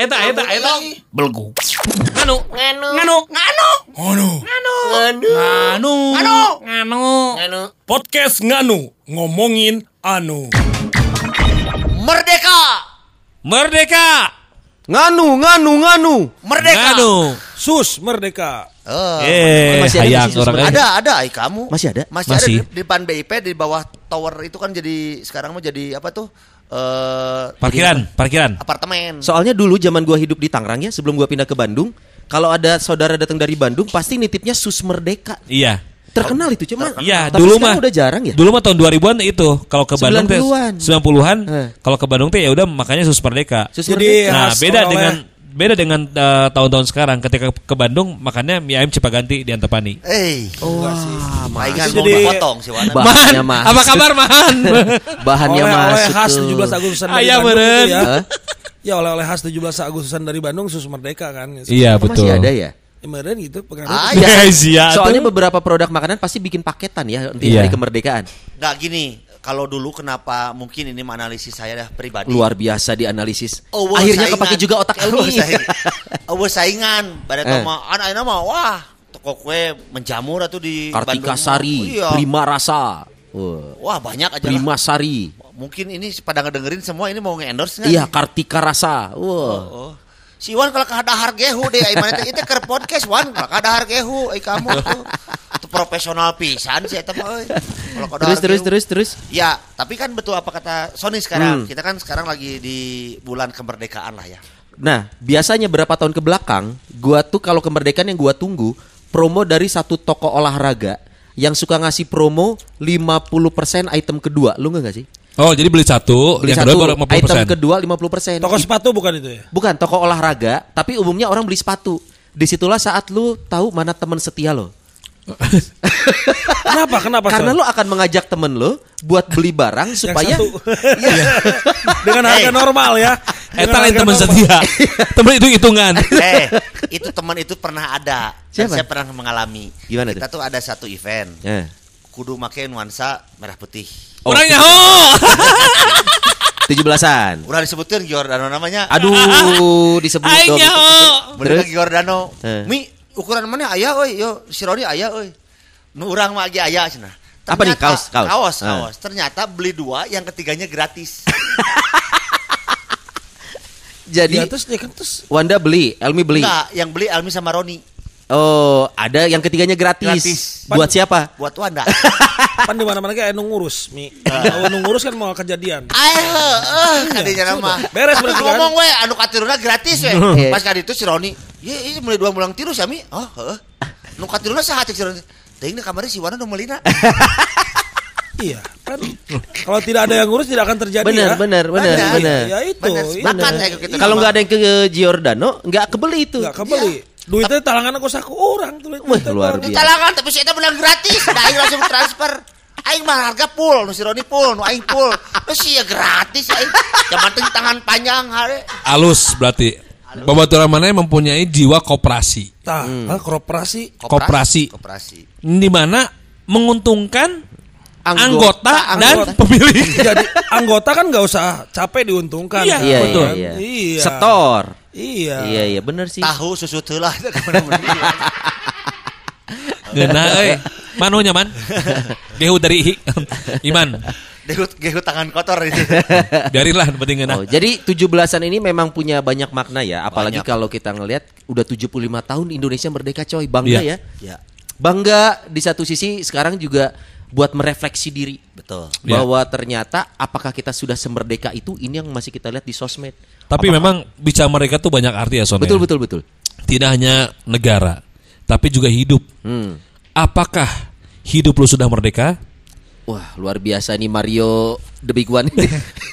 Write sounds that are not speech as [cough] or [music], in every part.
eta eta eta eta eta eta eta belgu nganu nganu nganu nganu nganu nganu nganu nganu podcast nganu ngomongin anu Merdeka. merdeka Nganu, nganu, nganu. Merdeka. nganu Sus merdeka. Oh. eh Masih ada sih, orang. Ada, ada, ay kamu. Masih ada? Masih, Masih. ada di, di depan BIP di bawah tower itu kan jadi sekarang mau jadi apa tuh? Eh parkiran parkiran apartemen. Soalnya dulu zaman gua hidup di Tangerang ya, sebelum gua pindah ke Bandung, kalau ada saudara datang dari Bandung pasti nitipnya Sus Merdeka. iya Terkenal itu cuman. Iya, dulu mah udah jarang ya. Dulu mah tahun 2000-an itu kalau ke Bandung teh 90-an. 90-an, Eh. kalau ke Bandung teh ya udah makanya Sus Merdeka. Sus Jadi, Merdeka. Nah, beda dengan beda dengan eh, tahun-tahun sekarang ketika ke Bandung makannya mie ayam Cipaganti di Antapani. Eh, Oh, wah, mainan Itu mau jadi- potong si Wana. Bahannya mah. apa kabar Man? [laughs] Bahannya Oleh-oleh masuk khas tuh. 17 Agustusan dari Ayam Bandung meren. itu ya. Hah? Ya oleh-oleh khas 17 Agustusan dari Bandung sus merdeka kan. iya Oh, Masih ada ya? Ya, meren gitu pengaruh. Ah, Iya. [laughs] Iya Soalnya beberapa produk makanan pasti bikin paketan ya di Iya. hari kemerdekaan. Nggak gini, kalau dulu kenapa mungkin ini analisis saya dah pribadi. Luar biasa dianalisis. Oh, Akhirnya saingan. kepake juga otak [laughs] Oh, Elmi. saing- [laughs] Oh, saingan. Pada Eh. mah anak anak mah wah, toko kue menjamur atau di Kartika Bandung. Sari, Oh, iya. Prima Rasa. Wah, Wah, banyak aja lah. Prima Sari. Mungkin ini pada ngedengerin semua ini mau nge-endorse Iya, nih? Kartika Rasa. Wah. Oh. Si Wan kalau kahadahar gehu deh, mana itu ke podcast Wan, kalau kahadahar gehu, ai kamu tuh. [laughs] Profesional pisan sih eta mah Terus terus terus terus. Ya, tapi kan betul apa kata Sony sekarang. Hmm. Kita kan sekarang lagi di bulan kemerdekaan lah ya. Nah, biasanya berapa tahun ke belakang, gua tuh kalau kemerdekaan yang gua tunggu promo dari satu toko olahraga yang suka ngasih promo 50% item kedua. Lu enggak gak sih? Oh, jadi beli satu, Beli yang satu, kedua baru 50%. item kedua 50%. Toko sepatu bukan itu ya? Bukan toko olahraga, tapi umumnya orang beli sepatu. Di situlah saat lu tahu mana teman setia lo. Kenapa? Kenapa? Karena lu akan mengajak temen lo buat beli barang supaya satu. [laughs] dengan harga normal ya. Eta lain teman setia. [laughs] temen itu hitungan. eh, itu teman itu pernah ada. Siapa? saya pernah mengalami. Gimana Kita tuh ada satu event. Eh. Kudu make nuansa merah putih. Oh, Orangnya ho. 17-an. Udah disebutin Giordano namanya. Aduh, [laughs] disebut dong. Aingnya ho. Mereka? Giordano. Eh. Mi ukuran mana aya euy? Yo, si Roni aya euy. Nu urang mah lagi aya cenah. Apa nih? Kaos, kaos? Kaos, Ah. kaos. Ternyata beli dua, yang ketiganya gratis. [laughs] Jadi Ya, terus, ya, kan, terus Wanda beli, Elmi beli. Enggak, yang beli Almi sama Roni. Oh, ada yang ketiganya gratis. Gratis. Buat siapa? Buat Wanda. [laughs] pan di mana-mana kayak anu ngurus, Mi. Kalau nu ngurus kan mau kejadian. Ayo, eh, kadinya nama. Beres berarti kan? ngomong we, anu katiruna gratis we. [laughs] Iya. Pas kali itu si Roni, "Ye, ini mulai dua bulan tiru sami." Oh, heeh. Nu katiruna saha cek si Roni. Teuing kamari si Wana nu meulina. [laughs] Iya, kan kalau tidak ada yang ngurus tidak akan terjadi Bener, ya. bener, bener, Bener. bener. Ya itu, Bener, saya gitu. Kalau nggak ada yang ke Giordano, nggak kebeli itu. Nggak kebeli. Duitnya talangan aku saku orang tuh. Wah, luar biasa. Ditalangan tapi eta bilang gratis. Aing langsung transfer. Aing mah harga full, nu si Roni full, nu aing full. Nu ya gratis aing. Yang penting tangan panjang hari. Alus berarti. Babaturan mana yang mempunyai jiwa koperasi. Tah, Hmm. kooperasi. Koperasi. Koperasi. Di mana menguntungkan Anggota- anggota, dan anggota. pemilik. [laughs] Jadi anggota kan nggak usah capek diuntungkan. Iya, Iya, Betul. iya, iya. Iya. Setor. Iya. Iya, iya, bener sih. Tahu susu heula ke mana-mana. [laughs] Geuna euy. Manunya man. [laughs] Gehu dari Iman. Gehut gehut tangan kotor itu. Biarinlah penting geuna. Oh, jadi 17-an ini memang punya banyak makna ya, apalagi Banyak. kalau kita ngelihat udah 75 tahun Indonesia merdeka coy, bangga Iya. ya. Ya, Bangga di satu sisi sekarang juga buat merefleksi diri betul. Iya. bahwa ternyata apakah kita sudah semerdeka itu ini yang masih kita lihat di sosmed. Tapi memang bicara mereka tuh banyak arti ya Son. Betul ya. betul betul. Tidak hanya negara, tapi juga hidup. Hmm. Apakah hidup lu sudah merdeka? Wah, luar biasa nih Mario the big one.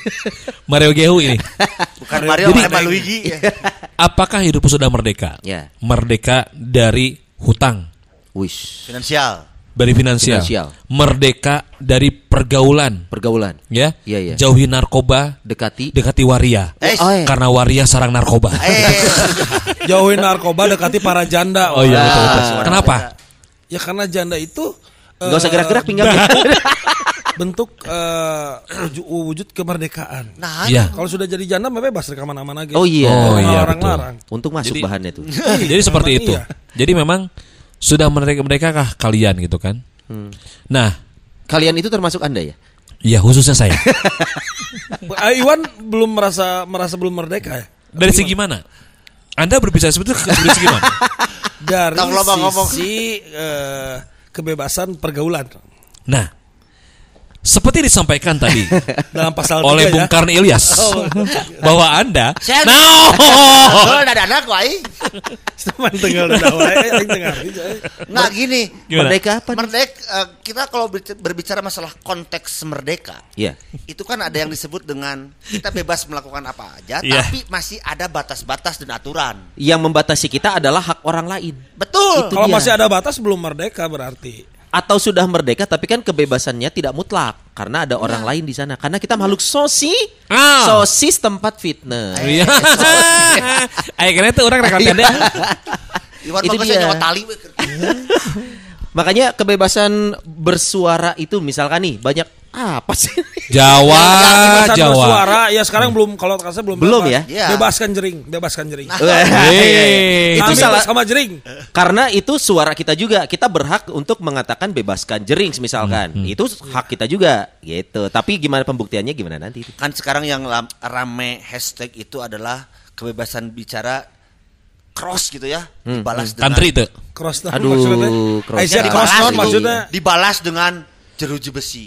[laughs] Mario Gehu ini. [laughs] Bukan Mario, Jadi- emang Luigi. [laughs] Apakah hidup lu sudah merdeka? Ya. Merdeka dari hutang, Wish. Finansial. Dari finansial, Finansial. merdeka dari pergaulan, Pergaulan. ya, Iya, iya. jauhi narkoba, Dekati. dekati waria, Eh, Oh, iya. karena waria sarang narkoba. eh, [laughs] Jauhin narkoba dekati para janda. Oh iya betul betul. suara Kenapa? Ya karena janda itu eh, Gak usah gerak-gerak pinggangnya. [laughs] bentuk eh, wujud, kemerdekaan. nah, Iya. Kalau sudah jadi janda mah bebas dari ke mana-mana gitu. Oh iya. Oh, iya, Larang-larang. Untung masuk Jadi- bahannya tuh. Jadi seperti itu. iya. Jadi memang sudah mereka mereka kah kalian gitu kan? Hmm. Nah, Kalian itu termasuk Anda ya? ya khususnya saya. [laughs] Eh, Iwan belum merasa merasa belum merdeka ya? Dari segi mana? Anda berbicara seperti itu dari segi mana? Dari sisi eh, kebebasan pergaulan Nah, seperti disampaikan tadi [laughs] dalam pasal oleh 3 Bung ya. [laughs] Karni Ilyas bahwa Anda Saya- no tinggal di bawah, eh, [laughs] aing dengar gitu, eh. Nggak gini. Gimana? Merdeka apa? Merdeka, eh, kita kalau berbic- berbicara masalah konteks merdeka, Iya. itu kan ada yang disebut dengan kita bebas melakukan apa aja, Iya. tapi masih ada batas-batas dan aturan. Yang membatasi kita adalah hak orang lain. Betul. Itu Kalau dia. masih ada batas belum merdeka berarti. Atau sudah merdeka tapi kan kebebasannya tidak mutlak karena ada orang lain di sana. Karena kita makhluk sosi, Ah. sosis tempat fitness. [laughs] Iya. [laughs] Ayo kira itu orang rekam tanda. Iwan Itu bagus dia. nyawa tali. we. Makanya kebebasan bersuara itu misalkan nih banyak apa sih? [laughs] Jawa, Kebebasan Jawa. bersuara ya sekarang belum kalau kata saya belum Belum bebas. ya? Iya. Bebaskan jering, bebaskan jering. Hei. itu Kami salah sama jering. karena itu suara kita juga. Kita berhak untuk mengatakan bebaskan jering misalkan. Itu hak kita juga gitu. Tapi gimana pembuktiannya gimana nanti itu? Kan sekarang yang rame hashtag itu adalah kebebasan bicara cross gitu ya, dibalas dengan Country itu. Cross Aduh, maksudnya. cross Aisyah down. cross Dibalas, maksudnya. dibalas dengan jeruji besi.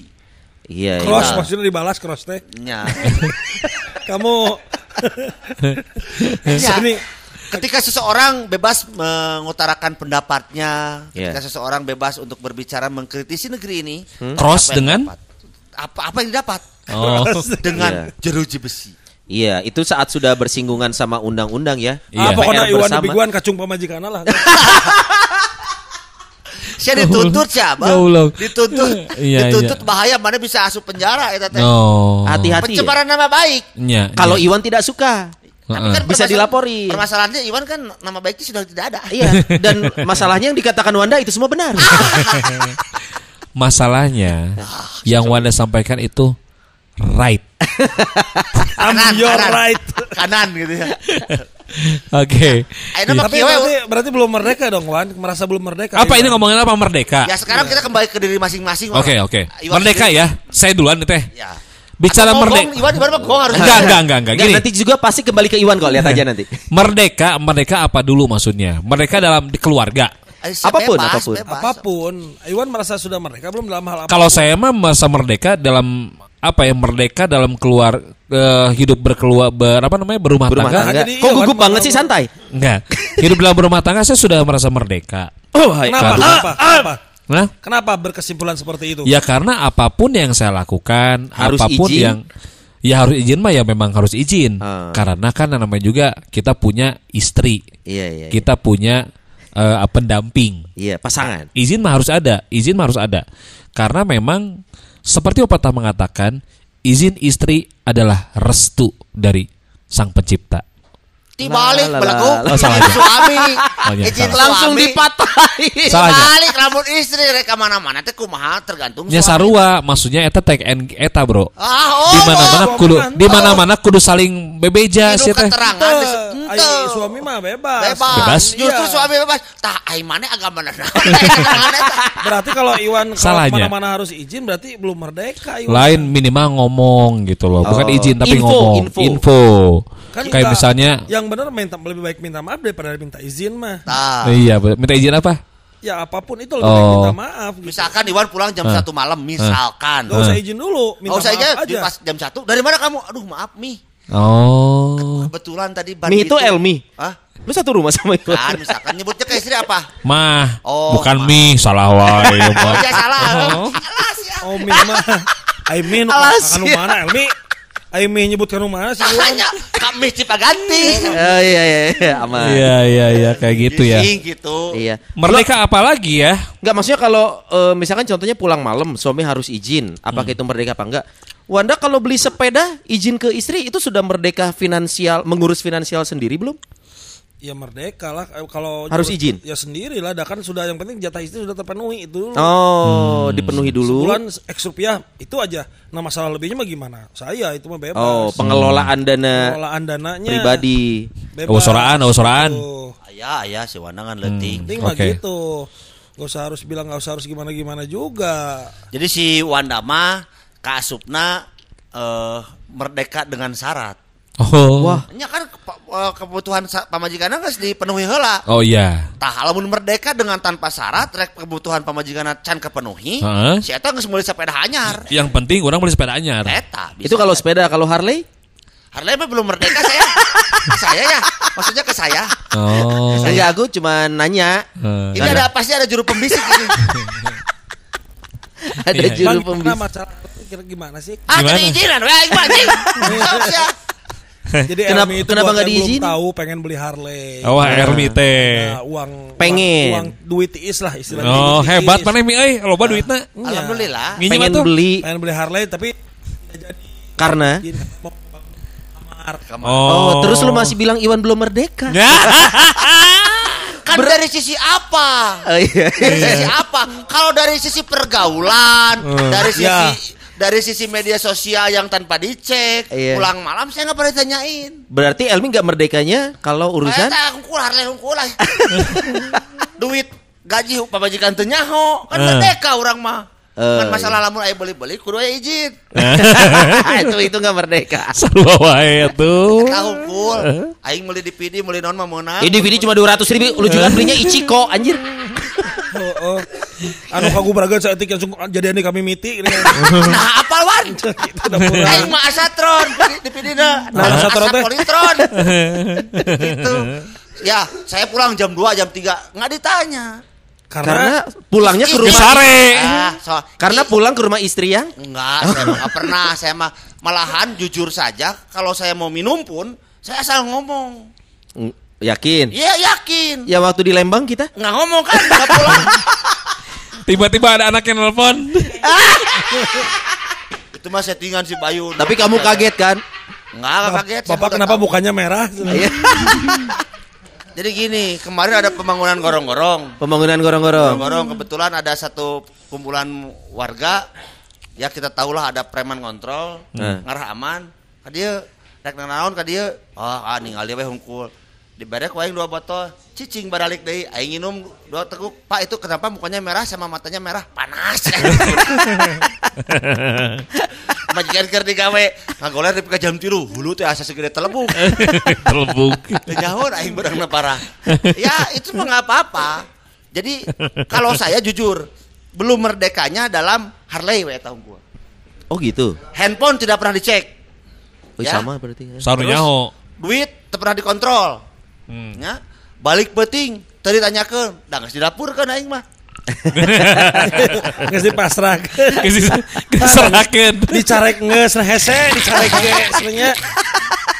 Iya. Cross iya. maksudnya dibalas cross teh. Ya. [laughs] Kamu [laughs] Ya. ini Ketika seseorang bebas mengutarakan pendapatnya, Iya. ketika seseorang bebas untuk berbicara mengkritisi negeri ini, Cross apa dengan? apa apa yang didapat Oh. [laughs] dengan Iya. jeruji besi? Iya, itu saat sudah bersinggungan sama undang-undang ya. Iya. ah, pokoknya Iwan dibiguan kacung pamajikan lah. Saya dituntut siapa? Goblok. Dituntut, [laughs] Iya, dituntut iya. bahaya mana bisa asup penjara eta teh. No. Hati-hati. ya. Pencemaran nama baik. Nya, Kalau nya. Iwan tidak suka, Tapi Heeh. kan Bisa dilapori. Permasalahannya Iwan kan nama baiknya sudah tidak ada. iya. Dan masalahnya yang dikatakan Wanda itu semua benar. [laughs] masalahnya yang Wanda sampaikan itu right. Kanan, You're kanan. right. Kanan gitu ya. [laughs] Oke. Tapi berarti, berarti belum merdeka dong Wan, merasa belum merdeka. Apa ini ngomongin apa merdeka? Ya sekarang kita kembali ke diri masing-masing. Oke oke. Merdeka ya. Saya duluan nih teh. Ya. Bicara merdeka. Iwan Iwan mah gong harus. Enggak enggak enggak enggak. Nggak, Gini. nanti juga pasti kembali ke Iwan kok, lihat aja nanti. Merdeka merdeka apa dulu maksudnya? Merdeka dalam di keluarga. Eh, siap, Apa pun, bebas, apa pun. bebas. apa pun, Iwan merasa sudah merdeka belum dalam hal apa? Kalau saya mah masa merdeka dalam apa ya merdeka dalam keluar eh, hidup berkeluar ber, apa namanya berumah, Berumah tangga. tangga. Jadi Kok gugup banget sih santai? Enggak. Hidup dalam berumah tangga saya sudah merasa merdeka. Oh, hai. Kenapa? Kenapa? Kenapa? Nah, Kenapa berkesimpulan seperti itu? ya karena apa pun yang saya lakukan, Harus apa pun izin? yang ya harus izin mah ya memang harus izin. Ah. Karena kan namanya juga kita punya istri, Iya, iya. iya. kita punya eh, pendamping. Iya, pasangan. Izin mah harus ada, izin mah harus ada. Karena memang seperti pepatah mengatakan, izin istri adalah restu dari sang pencipta. Dibalik belagu la. Oh, suami. Oh, iya, salah. Langsung dipatahin. Dibalik rambut istri rek ka mana-mana teh kumaha tergantung Nya sarua, maksudnya eta tag and eta, Bro. Ah, oh. Di mana-mana oh, kudu bukan. di mana-mana kudu saling bebeja sih teh. keterangan suami mah bebas. Bebas. Bebas? Justru Iya. suami bebas. Tah ai mana agama mana. [laughs] Berarti kalau Iwan kalau ke mana-mana harus izin berarti belum merdeka Iwan. Lain minimal ngomong gitu loh, bukan Oh. izin tapi Info, ngomong. info. Info. Kan Kayak kita- misalnya yang benar minta lebih baik minta maaf daripada minta izin mah. Tah. iya, minta izin apa? Ya apa pun itu lebih baik Oh. minta maaf. Gitu. Misalkan Iwan pulang jam Ah. 1 malam misalkan. Gak usah izin dulu, minta Gak usah maaf aja, pas jam 1. Dari mana kamu? Aduh, maaf Mi. Oh. Kebetulan tadi Mi itu Elmi. Hah? Lu satu rumah sama Iwan. Kan misalkan nyebutnya ke istri apa? Mah, Oh, bukan mah. mie, salah wae. [laughs] Oh, Mah. ya salah. Oh. Salah sih. Oh, Mi mah. I mean, anu ya. mana Elmi? Aimi nyebutkan rumah sih. Hanya kami Cipaganti. Oh iya iya iya aman. Iya iya iya kayak gitu ya. Gitu. Iya. Merdeka apa lagi ya? Enggak maksudnya kalau eh, misalkan contohnya pulang malam suami harus izin, apakah itu merdeka apa enggak? Wanda kalau beli sepeda izin ke istri itu sudah merdeka finansial mengurus finansial sendiri belum? Ya merdeka lah Eh, kalau Harus izin? Ya sendiri lah, dah kan sudah yang penting jatah istri sudah terpenuhi itu. dulu. Oh, dipenuhi dulu. Sebulan X rupiah itu aja. Nah masalah lebihnya mah gimana? Saya itu mah bebas. Oh, pengelolaan dana Pengelolaan dananya pribadi. bebas. Awas-oraan, awas-oraan. Gitu. Ayah, ayah si Wandangan leting. Penting mah Oke. gitu. Gak usah harus bilang gak usah harus gimana gimana juga. Jadi si Wanda mah kaasupna eh merdeka dengan syarat. Oh. Wah. Nya kan ke- eh, kebutuhan pamajikanna geus dipenuhi heula. Oh iya. Tah lamun merdeka dengan tanpa syarat rek kebutuhan pamajikanna can kepenuhi. Heeh. Si eta geus meuli sepeda anyar. Yang penting orang beli sepeda anyar. Eta bisa. Itu kalau sepeda, kalau Harley? Harley mah belum merdeka saya. Ke [laughs] saya ya. Maksudnya ke saya. Oh. Enggak, aku cuma nanya. Eh. Ini ada pasti ada juru pembisik ini. [laughs] Ada Iya. juru pembisik. Nah, masalah gimana sih? Ah, Gimana? izinan we aing [laughs] Jadi Kenapa- itu kenapa buat nggak diizin? tahu pengen beli Harley. Oh, Hermi teh. Nah, uang Pengen. uang, uang duit tiis lah istilahnya. Oh, hebat mana mi euy, loba duitna. Iya. Alhamdulillah. Nginjem Pengen atuh. beli Pengen beli Harley tapi jadi karena kamar. Oh, terus lu masih bilang Iwan belum merdeka. [laughs] Kan dari sisi apa? Oh, iya. Dari sisi apa? Kalau dari sisi pergaulan, dari sisi Ya. Dari sisi media sosial yang tanpa dicek, Iya. pulang malam saya nggak pernah ditanyain. Berarti Elmi nggak merdekanya kalau urusan Eta hungkul harle hungkul lah. [laughs] Duit gaji pamajikan teu nyaho, kan Eh. merdeka orang mah. Eh, kan masalah lamun aya beli-beli kudu aya izin. [laughs] itu itu nggak merdeka. [laughs] Sarua wae tuh. Hungkul. Aing meuli DVD, meuli naon mah meunang. DVD cuma 200 ribu, lu juga belinya Ichiko anjir. Oh, oh. Anu kagu beraga saeutik langsung jadian di kami miti ini. Nah, apal wan? [laughs] Itu pulang. Aing mah asatron, DVD-na. Nah, asatron teh? politron. [laughs] gitu. Ya, saya pulang jam 2, jam 3 nggak ditanya. Karena pulangnya ke rumah Sare. Ah, so- Karena pulang ke rumah istri yang enggak, saya mah nggak pernah. Saya mah malahan jujur saja kalau saya mau minum pun saya asal ngomong. Yakin. Iya, yakin. Ya waktu di Lembang kita Nggak ngomong kan, nggak pulang. [laughs] Tiba-tiba ada anak yang nelpon. [laughs] Itu mah settingan si Bayu. Tapi kamu kaget kan? Enggak, enggak kaget. Bapak kenapa tahu. mukanya merah? Iya. [laughs] Jadi gini, kemarin ada pembangunan gorong-gorong. Pembangunan gorong-gorong. Gorong-gorong kebetulan ada satu kumpulan warga ya kita tahulah ada preman kontrol Nah. ngarah aman ka dieu rek naon ka dieu oh ah ningali we hungkul diberek wae dua botol cicing baralik deui aing nginum dua teguk pak itu kenapa mukanya merah sama matanya merah panas [laughs] majikan keur digawe ngagoler di jam tilu hulu teh asa segede telebuk [laughs] Telebuk. Nyaho aing beurangna parah. Ya itu mah nggak apa-apa. Jadi kalau saya jujur belum merdekanya dalam Harley we tahun gua. Oh gitu. Handphone tidak pernah dicek. Oh, Ya. sama berarti. ya. Terus? Duit tidak pernah dikontrol. Hmm. Ya. Balik peting tadi tanyakeun, da geus di dapur kan aing mah. Nges dipasrah. Keserakeun. Dicarek nges hese, dicarek ge sebenarnya.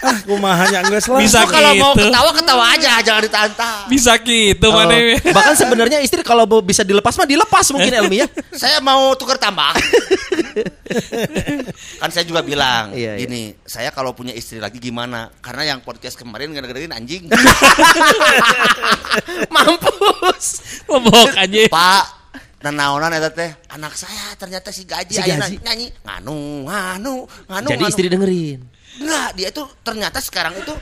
Ah, kumaha nya nges lah. Bisa Lu kalau mau gitu. ketawa ketawa aja, jangan ditantang. Bisa gitu Oh, mana. bahkan sebenarnya istri kalau bisa dilepas mah dilepas mungkin Elmi ya. Saya mau tukar tambah. [laughs] [laughs] kan saya juga bilang, Iya, iya. gini, saya kalau punya istri lagi gimana? Karena yang podcast kemarin gara-garain anjing. [laughs] Mampus. Lebok aja. Pak, nanaonan eta teh anak saya ternyata si gaji Si Gaji. nyanyi nganu nganu nganu Jadi nganu. istri dengerin. enggak dia itu ternyata sekarang itu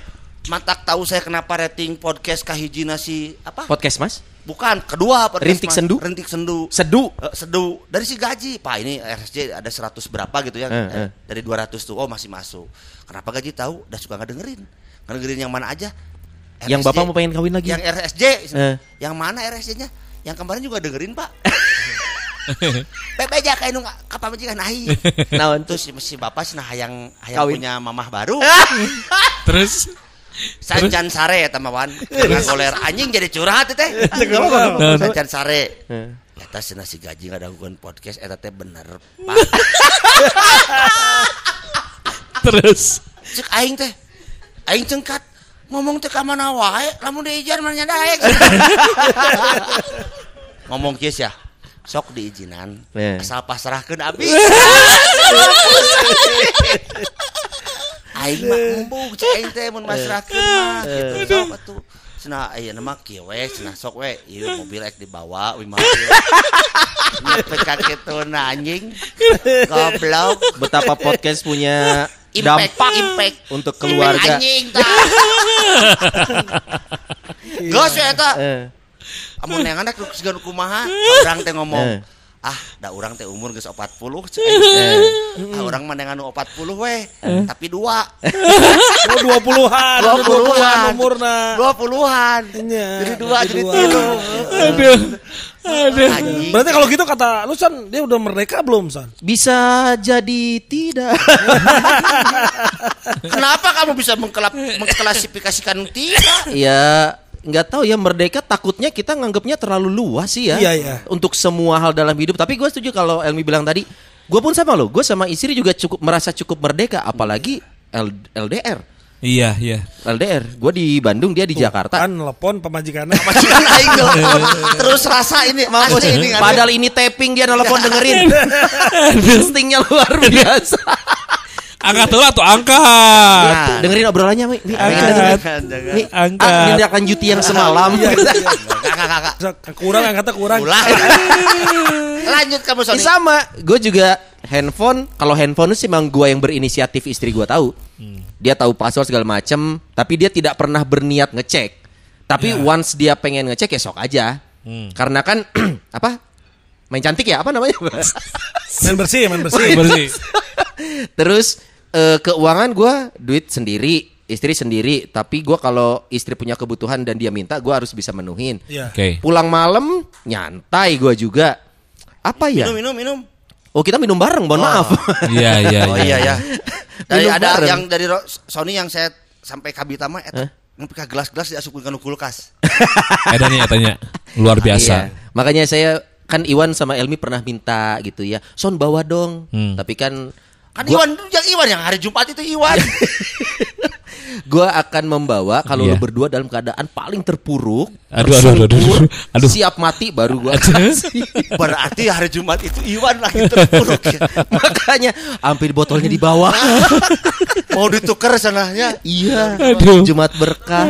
mantak tahu saya kenapa rating podcast kahijina si apa Podcast Mas. bukan kedua podcast Rintik Mas. Sendu? rintik sendu Sedu. Eh, sedu dari si gaji pak ini RSJ ada 100 berapa gitu ya Eh, eh. dari 200 tuh oh masih masuk kenapa gaji tahu udah suka nggak dengerin dengerin yang mana aja Yang RSJ. bapak mau pengen kawin lagi. yang RSJ Eh. yang mana RSJ-nya yang kemarin juga dengerin pak [laughs] Bebe aja kayak nu kapal majikan nahi. Naon Terus si, si bapak sih nah hayang hayang Kawin. punya mamah baru. [laughs] [laughs] Terus Sanjan sare eta mah wan. Karena goler anjing jadi curhat teh. Naon? Sanjan sare. Eh. Eta si gaji ngadagukeun podcast eta teh bener. Pak. [laughs] Terus. cek aing teh aing cengkat ngomong teh ka mana wae lamun diijan mah nya daek [laughs] ngomong kieu ya sok diizinan Eh. asal pasrahkeun abis [laughs] aing mah mumbung cek aing teh mun masrahkeun mah gitu. Sok atuh. Cenah aya nama kieu we cenah sok we. Ieu mobil ek dibawa we mah. Nyampe ka kitu nah, anjing. [laughs] Goblok. Betapa podcast punya impact dampak impact. untuk keluarga. anjing Gos [laughs] ya eta. Eh, amun yang anak sigan kumaha orang teh ngomong Eh. Ah da urang teh umur geus 40 cek aing. ah urang mah nengan 40 we tapi dua [laughs] Oh, dua puluhan, dua puluhan umurna. dua puluhan Iya, jadi dua jadi tilu Aduh. Aduh. Berarti kalau gitu kata lu San, dia udah merdeka belum San? Bisa jadi tidak. [laughs] kenapa kamu bisa mengklasifikasikan tidak ya nggak tahu ya merdeka takutnya kita nganggapnya terlalu luas sih ya Iya, iya. untuk semua hal dalam hidup tapi gue setuju kalau Elmi bilang tadi gue pun sama loh gue sama istri juga cukup merasa cukup merdeka apalagi L- LDR Iya, iya. LDR gue di Bandung dia di Jakarta Kan telepon pemajikannya. [laughs] majikan aing nelfon [laughs] terus rasa ini Mampus. ini Padahal ini tapping dia nelfon dengerin. [laughs] Instingnya luar biasa. Angkat dulu atau angkat. Nah. dengerin obrolannya, Mi. Mi, Angkat. Mi, Angkat. ah, tindak lanjuti yang semalam. kakak kakak kurang angkatnya kurang. [laughs] lanjut kamu Sony sama, gue juga handphone. Kalau handphone sih memang gue yang berinisiatif, istri gue tahu. Dia tahu password segala macem, tapi dia tidak pernah berniat ngecek. Tapi once dia pengen ngecek ya sok aja. Karena kan [clears throat] apa? Main cantik ya? Apa namanya? Main bersih, main bersih. Bersih. Terus eh, keuangan gue duit sendiri, istri sendiri. Tapi gue kalau istri punya kebutuhan dan dia minta, gue harus bisa menuhin. Iya. Oke. Pulang malam nyantai gue juga. Apa ya? minum minum minum Oh kita minum bareng, mohon maaf. [laughs] Iya, iya, oh iya ya dari Minum ada bareng. yang dari Sony yang saya sampai kabita mah eta Hah? ngepi ka gelas-gelas diasupkeun ka kulkas [laughs] Edanya, edanya. Luar biasa. Iya. Makanya saya kan Iwan sama Elmi pernah minta gitu ya. Son bawa dong. Hmm. Tapi kan kan gua, Iwan yang Iwan yang hari Jumat itu Iwan [laughs] gua akan membawa kalau Iya. lu berdua dalam keadaan paling terpuruk, Aduh, aduh, aduh, aduh, aduh. siap mati baru gua kasih. [laughs] berarti hari Jumat itu Iwan lagi terpuruk ya. [laughs] Makanya hampir botolnya dibawa. mau ditukar sananya iya. Aduh. Jumat berkah.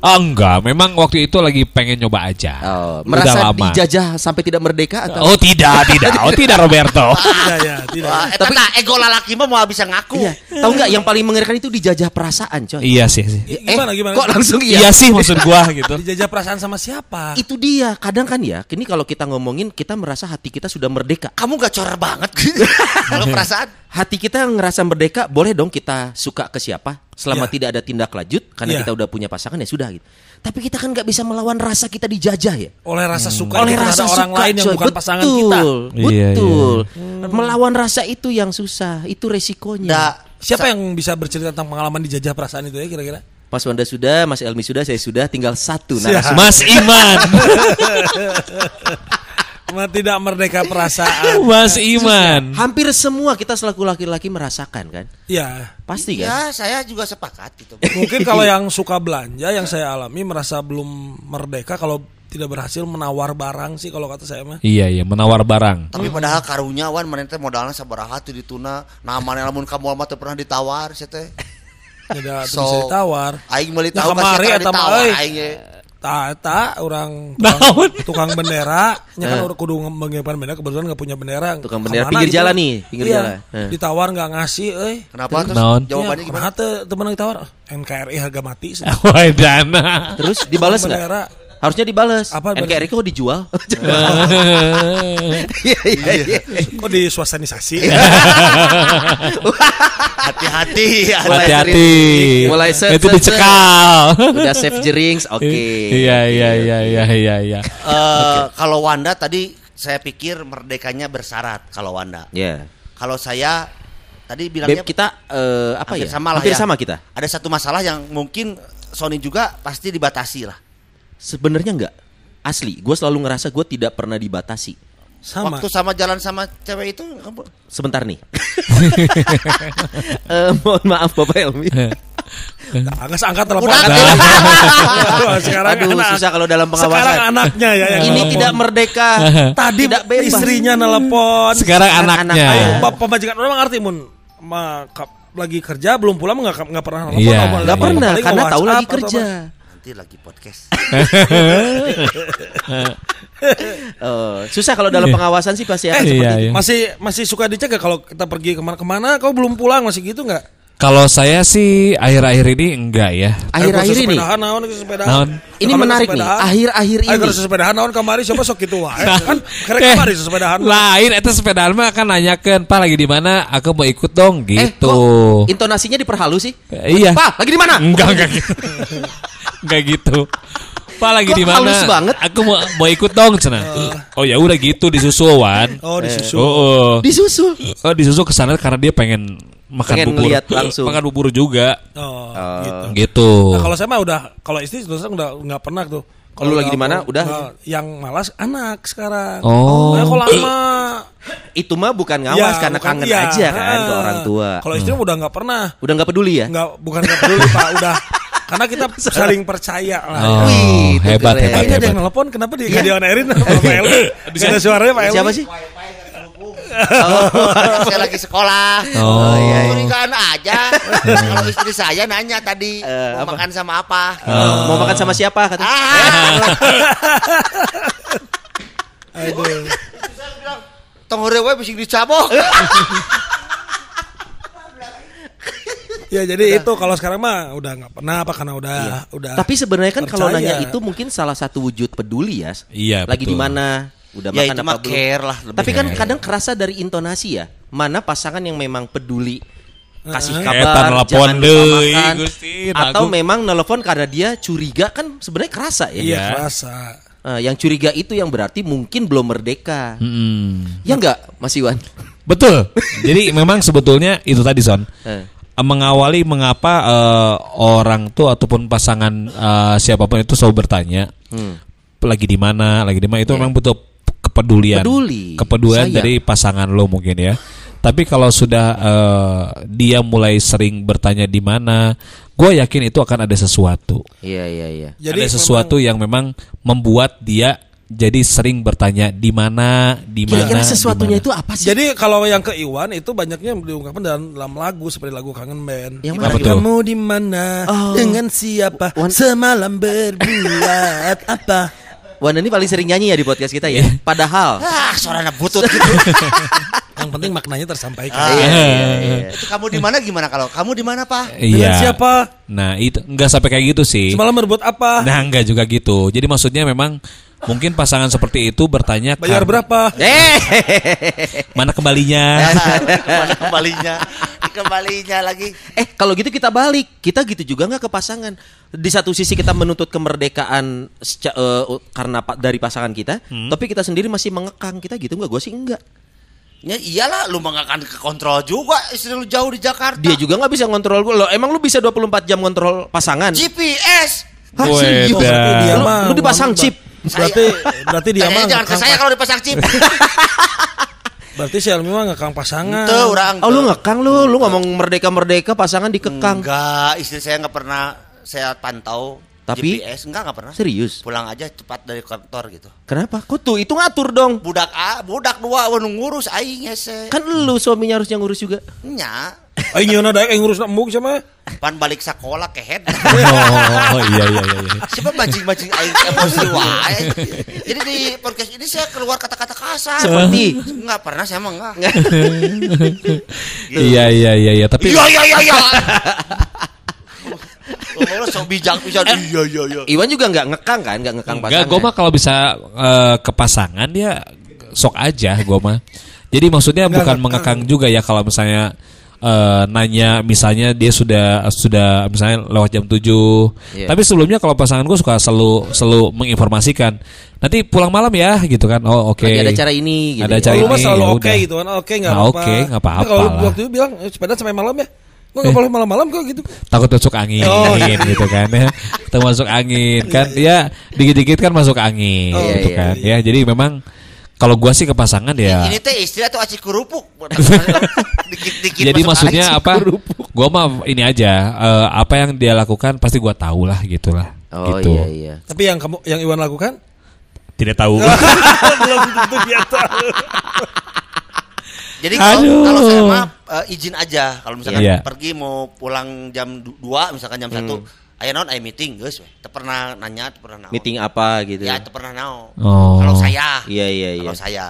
Ah, enggak, memang waktu itu lagi pengen nyoba aja. Oh, Udah merasa lama. dijajah sampai tidak merdeka atau Oh tidak, tidak, oh tidak Roberto. [laughs] Iya, iya, tidak. Wah, eta tah ego lalaki mah mau bisa ngaku Iya. Tahu nggak yang paling mengerikan itu dijajah perasaan, coy. iya sih, sih. I- Gimana, gimana? Kok langsung Iya iya? sih maksud gua gitu. Dijajah perasaan sama siapa? Itu dia. Kadang kan ya, kini kalau kita ngomongin kita merasa hati kita sudah merdeka. kamu gak coror banget gitu [laughs] kalau perasaan Hati kita ngerasa merdeka, boleh dong kita suka ke siapa selama Iya. tidak ada tindak lanjut karena Iya. kita udah punya pasangan ya sudah gitu. Tapi kita kan nggak bisa melawan rasa kita dijajah ya. Oleh rasa suka Oleh kita rasa terhadap orang suka, lain yang coy. bukan pasangan kita. Betul, Iya, Betul. Melawan rasa itu yang susah, itu resikonya. da Siapa yang bisa bercerita tentang pengalaman dijajah perasaan itu ya kira-kira? Mas Wanda sudah, Mas Elmi sudah, saya sudah, tinggal satu narasumber. Mas Iman, [laughs] tidak merdeka perasaan. Mas Iman. Hampir semua kita selaku laki-laki merasakan kan? Iya. Pasti ya kan? saya juga sepakat gitu Mungkin kalau yang suka belanja yang saya alami merasa belum merdeka kalau tidak berhasil menawar barang sih kalau kata saya mah. Iya, iya, menawar barang. tapi padahal karunya wan mana teh modalnya sabaraha teu dituna namanya lamun kamu mah teu pernah ditawar sia teh Tidak So, bisa ditawar. aing meuli Nah, tahu ka kemari sia eta mah, ditawar euy. Aing ge. Ta eta orang [laughs] tukang, tukang bendera, nya kan orang kudu mengirimkan bendera kebetulan nggak punya bendera. Eh. Tukang bendera Ke mana pinggir gitu? jalan nih, pinggir Iya, jalan. Eh. Ditawar nggak ngasih, euy. kenapa terus Naon? jawabannya Ya, gimana teu temen yang ditawar? NKRI harga mati. [laughs] dana. Terus dibalas nggak? Harusnya dibalas. Apa NKRI kok dijual? [laughs] Iya iya iya. Kok disuasanisasi? hati-hati [laughs] Hati-hati. Mulai set, Itu set, dicekal. Udah save jerings, [laughs] oke. Iya, iya, iya, iya, iya, iya. Eh, kalau Wanda tadi saya pikir merdekanya bersyarat kalau Wanda Ya. kalau saya tadi Beb bilangnya kita eh, apa hampir ya? sama lah Hampir ya. sama kita. ada satu masalah yang mungkin Sony juga pasti dibatasi lah Sebenarnya enggak. Asli, gue selalu ngerasa gue tidak pernah dibatasi. Sama. Waktu sama jalan sama cewek itu Sebentar nih. [laughs] Eh, mohon maaf Bapak Elmi. Agak angkat telepon. Udah, sekarang Aduh, anak- susah kalau dalam Sekarang pengawasan. anaknya ya yang Ini telepon. tidak merdeka. Tadi tidak bebas. istrinya nelpon. Sekarang Anak-anak anaknya. ayo, Bapak pemajikan orang ngerti mun ma, lagi kerja belum pulang nggak nggak pernah nelpon. Iya, ngomong Nggak pernah karena tahu lagi kerja. apa. Nanti lagi podcast. Eh, [laughs] susah kalau dalam pengawasan sih pasti akan Iya, seperti itu. iya. Masih masih suka dicek gak kalau kita pergi ke mana-kemana? Kau belum pulang masih gitu nggak? Kalau saya sih akhir-akhir ini enggak ya. Akhir-akhir Eh, ini. naon. Naon? Ini menarik nih. Akhir-akhir ini. kalau sepedahan naon kamari coba sok gitu wae. Kan karek Eh, kamari sepedahan. Lain itu sepedaan mah kan nanyakan, "Pak lagi di mana? Aku mau ikut dong." Eh, gitu. kok intonasinya diperhalus sih? Eh, iya. Pak, lagi di mana? Enggak, enggak gitu. [laughs] enggak gitu. Pak lagi di mana? halus banget? Aku mau mau ikut dong cenah. [laughs] Oh ya udah gitu disusul Wan. Oh, disusul. Oh, oh. Disusul. Oh, disusul ke sana karena dia pengen makan Pengen bubur. langsung. Makan bubur juga. Oh, Oh. gitu. Gitu. Nah, kalau saya mah udah kalau istri terus udah nggak pernah tuh. Kalau lagi di mana, udah? nggak- yang malas anak sekarang. Oh. Nah, kalau lama [coughs] Itu mah bukan ngawas ya, karena bukan- kangen iya. aja kan ke Ah. orang tua. Kalau istri mah udah nggak pernah. Udah nggak peduli ya? Nggak bukan nggak peduli Pak, udah [laughs] karena kita [laughs] saling percaya lah. Oh, Wih, hebat, keren. hebat, Ini ada yang nelpon, kenapa dia nggak dionerin sama Pak Elmi? Nggak ada suaranya Pak Elmi. Siapa sih? [laughs] saya lagi sekolah. Oh. iya, iya. Curigaan aja. [laughs] Kalau istri saya nanya tadi Eh, mau apa? makan sama apa? Eh, Mau makan sama siapa kata? Ah, Aduh. tong heureuy we bising dicabok. Ya jadi itu kalau sekarang mah udah nggak pernah apa karena udah udah. Tapi sebenarnya kan kalau nanya itu mungkin salah satu wujud peduli ya. Iya, Lagi di mana? Udah Ya makan itu apa belum? care lah. lebih Tapi kan care. kadang kerasa dari intonasi ya. Mana pasangan yang memang peduli kasih Heeh. kabar, jangan makan. Gusti, Atau aku- memang nelpon karena dia curiga kan sebenarnya kerasa ya. iya Ya. kerasa. Eh, yang curiga itu yang berarti mungkin belum merdeka. Mm-mm. Ya enggak, Mas Iwan? Betul. Jadi memang sebetulnya itu tadi Son. Eh. Mengawali mengapa eh, orang tuh ataupun pasangan eh, siapa pun itu selalu bertanya Hmm. lagi di mana, lagi di mana itu memang butuh kepedulian. Peduli, Kepedulian sayang. dari pasangan lo mungkin ya. Tapi kalau sudah eh, dia mulai sering bertanya di mana, gue yakin itu akan ada sesuatu. Iya, iya, iya. Jadi ada sesuatu yang memang membuat dia jadi sering bertanya di mana, di mana. Kira-kira sesuatunya mana. itu apa sih? Jadi kalau yang ke Iwan itu banyaknya diungkapkan dalam, dalam lagu seperti lagu Kangen Band. Yang mana? Kamu di mana? Oh. Dengan siapa? Wan- Semalam berbuat [laughs] apa? Wanda ini paling sering nyanyi ya di podcast kita ya. [laughs] Padahal. Ah, suaranya butut gitu. [laughs] Yang penting maknanya tersampaikan. Ah. Iya, iya, iya. Itu kamu di mana gimana kalau kamu di mana, Pak? Dengan Iya. siapa? Nah itu nggak sampai kayak gitu sih. Semalam berbuat apa? Nah nggak juga gitu. Jadi maksudnya memang mungkin pasangan seperti itu bertanya Bayar karena- berapa? Eh, Mana kembalinya? [laughs] Mana kembalinya? Kembalinya lagi. eh kalau gitu kita balik. Kita gitu juga nggak ke pasangan. Di satu sisi kita menuntut kemerdekaan seca- eh, karena pa- dari pasangan kita, tapi kita sendiri masih mengekang. Kita gitu nggak? Gue sih enggak. Ya iyalah lu mah nggak akan ke kontrol juga istri lu jauh di Jakarta. Dia juga nggak bisa ngontrol gue. Lo emang lu bisa 24 jam kontrol pasangan? GPS. Hah, Weda. dia Lu, mah- lu dipasang chip. Berarti berarti dia mah jangan ke saya kalau dipasang chip. [laughs] Berarti si Elmi mah ngekang pasangan. Itu orang. Oh lu ngekang lu, lu ngomong merdeka-merdeka pasangan dikekang. Enggak, istri saya nggak pernah saya pantau Tapi- GPS enggak nggak pernah. Serius? Pulang aja cepat dari kantor gitu. Kenapa? Kok tuh itu ngatur dong. Budak A, budak dua anu ngurus aing hese. Kan lu suaminya harusnya ngurus juga. Nya, Aing nyeuna daek aing ngurus nembuk sama. pan balik sekolah ke head. Oh iya iya iya. iya. Siapa mancing-mancing aing emosi wae. Jadi di podcast ini saya keluar kata-kata kasar. Seperti Enggak pernah saya mah enggak. Iya iya iya iya. Tapi Iya iya iya iya. Ngomong sok bijak bisa iya iya iya. Iwan juga nggak ngekang kan, nggak ngekang Enggak, pasangan. gue mah kalau bisa eh, ke pasangan dia sok aja gue mah. Jadi maksudnya Enggak bukan ngekang. mengekang juga ya kalau misalnya eh, nanya misalnya dia sudah sudah misalnya lewat jam 7 Iya. Tapi sebelumnya kalau pasangan gue suka selalu selalu menginformasikan. Nanti pulang malam ya gitu kan. Oh oke. Lagi ada cara ini gitu. Ada ya. cara mah ini, selalu ya oke udah. gitu kan. Oke enggak Nah, apa-apa. oke, nggak apa-apa Kalau lah. waktu itu bilang eh, sepeda sampai malam ya. Gua enggak boleh malam-malam kok gitu. takut masuk angin Oh. [laughs] gitu kan ya termasuk angin kan ya dikit-dikit kan masuk angin Oh, gitu iya, kan ya jadi memang Kalau gua sih ke pasangan ya. Ini teh istri atau aci kerupuk. [laughs] Jadi maksudnya aci. apa? Gua mah ini aja eh, apa yang dia lakukan pasti gua tahu lah gitulah. Oh gitu. iya iya. Tapi yang kamu yang Iwan lakukan Tidak tahu. [laughs] belum tentu dia [laughs] tahu. Jadi kalau kalau saya mah eh, izin aja. Kalau misalkan Iya. pergi mau pulang jam 2 misalkan jam 1 Aya naon aya meeting. Teu pernah nanya, pernah naon. Meeting apa gitu. Ya, pernah naon. Oh. Kalau saya. Iya iya iya. Kalau saya.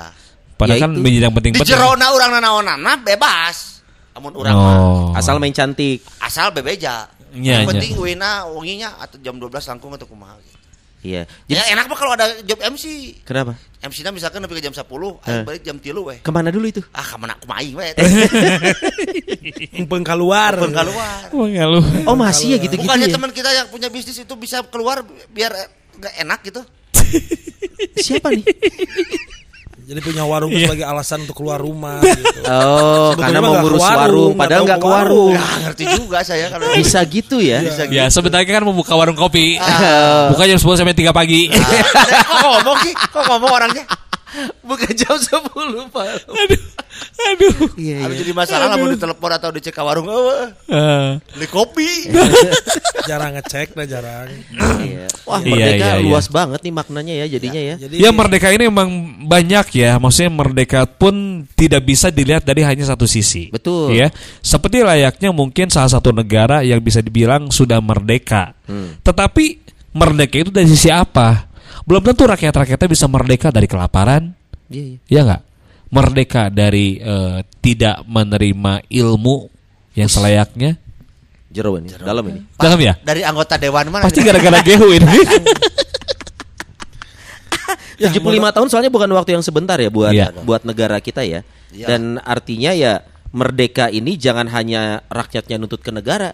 Padahal Ya kan itu. yang Di penting-penting. jerona urang nanaonana bebas. Amun urang mah Oh. Asal main cantik. asal bebeja. Iya, Yang iya. penting wina wenginya atau jam 12 langkung atau kumaha gitu. Iya. Ya Jadi enak mah kalau ada job MC. kenapa? MC-nya misalkan nepi ke jam 10, Eh. ayo balik jam 3 weh. Ke mana dulu itu? Ah, ke mana kumaha aing we. Empeng keluar. Pun keluar. Oh masih ya gitu-gitu Bukannya ya? teman kita yang punya bisnis itu bisa keluar biar eh, nggak enak gitu. [laughs] Siapa nih? [laughs] Jadi punya warung Iya. sebagai alasan untuk keluar rumah [laughs] gitu. Oh, Sebetulnya karena mau nggak ngurus warung, warung, nggak padahal nggak ke warung. Ya ngerti juga saya kalau Bisa gitu ya? Bisa gitu. Ya sebenarnya kan membuka warung kopi. Ah. Buka jam 10 sampai 3 pagi. Ah, kok ngomong sih? Kok ngomong orangnya? Bukan jam 10 Pak. aduh. Aduh. Iya Harus jadi masalah lah mau ditelepon atau dicek ke warung. Oh, Eh, beli kopi. [laughs] jarang ngecek nah jarang. Iya. Wah, Iya, merdeka iya, iya. luas banget nih maknanya ya jadinya ya. Jadi Ya merdeka ini emang banyak ya. Maksudnya merdeka pun tidak bisa dilihat dari hanya satu sisi. Betul. Ya. Seperti layaknya mungkin salah satu negara yang bisa dibilang sudah merdeka. Hmm. Tetapi merdeka itu dari sisi apa? Belum tentu rakyat-rakyatnya bisa merdeka dari kelaparan, Iya, iya. ya nggak? Merdeka dari eh, tidak menerima ilmu yang selayaknya. Jero ini, dalam ini. Dalam ya? Dari anggota dewan mana? Pasti gara-gara [laughs] gehu ini. [laughs] Ya, 75 tahun soalnya bukan waktu yang sebentar ya buat Iya. buat negara kita ya. Iya. Dan artinya ya merdeka ini jangan hanya rakyatnya nuntut ke negara.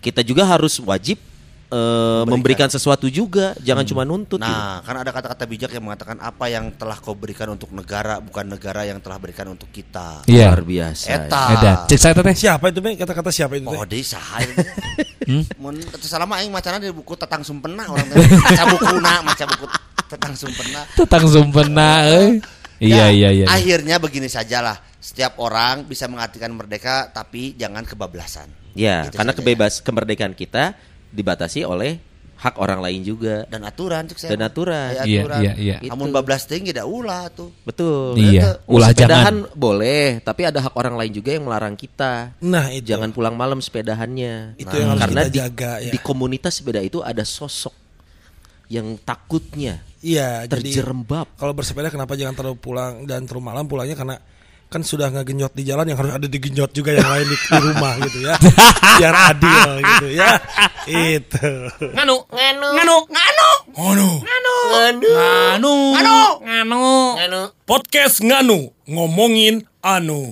Kita juga harus wajib eh, memberikan sesuatu juga, jangan cuma nuntut. gitu. Nah, kan ada kata-kata bijak yang mengatakan apa yang telah kau berikan untuk negara, bukan negara yang telah berikan untuk kita. Iya. Luar biasa. Eta. Ada. Cek saya teh. siapa itu? Kata-kata siapa itu? Teh? Oh, di saha itu. [laughs] Hmm? Mun mah aing macana di buku Tatang Sumpena orang teh. Maca bukuna, maca buku Tatang Sumpena. Tetang sumpena euy. Iya Ya, iya iya. Akhirnya begini sajalah. Setiap orang bisa mengartikan merdeka tapi jangan kebablasan. Ya, Gitu karena saja. kebebas kemerdekaan kita dibatasi oleh hak orang lain juga. dan aturan cek saya. Dan aturan. Iya, aturan. iya, iya. Amun bablas teh ge da ulah tuh. Betul. Iya. Ulah jangan. boleh, tapi ada hak orang lain juga yang melarang kita. Nah, itu. Jangan pulang malam sepedahannya. Itu yang harus karena kita di, jaga, ya. di komunitas sepeda itu ada sosok yang takutnya Iya, jadi terjerembab. kalau bersepeda kenapa jangan terlalu pulang dan terlalu malam pulangnya karena kan sudah nggak genyot di jalan yang harus ada di genyot juga yang lain di, di rumah gitu ya biar adil gitu ya itu Nganu, nganu, nganu, nganu, Ngono. nganu, nganu, nganu, nganu. podcast nganu ngomongin anu